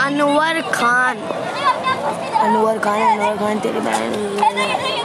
अनवर खान अनवर खान अनवर खान तेरी बहन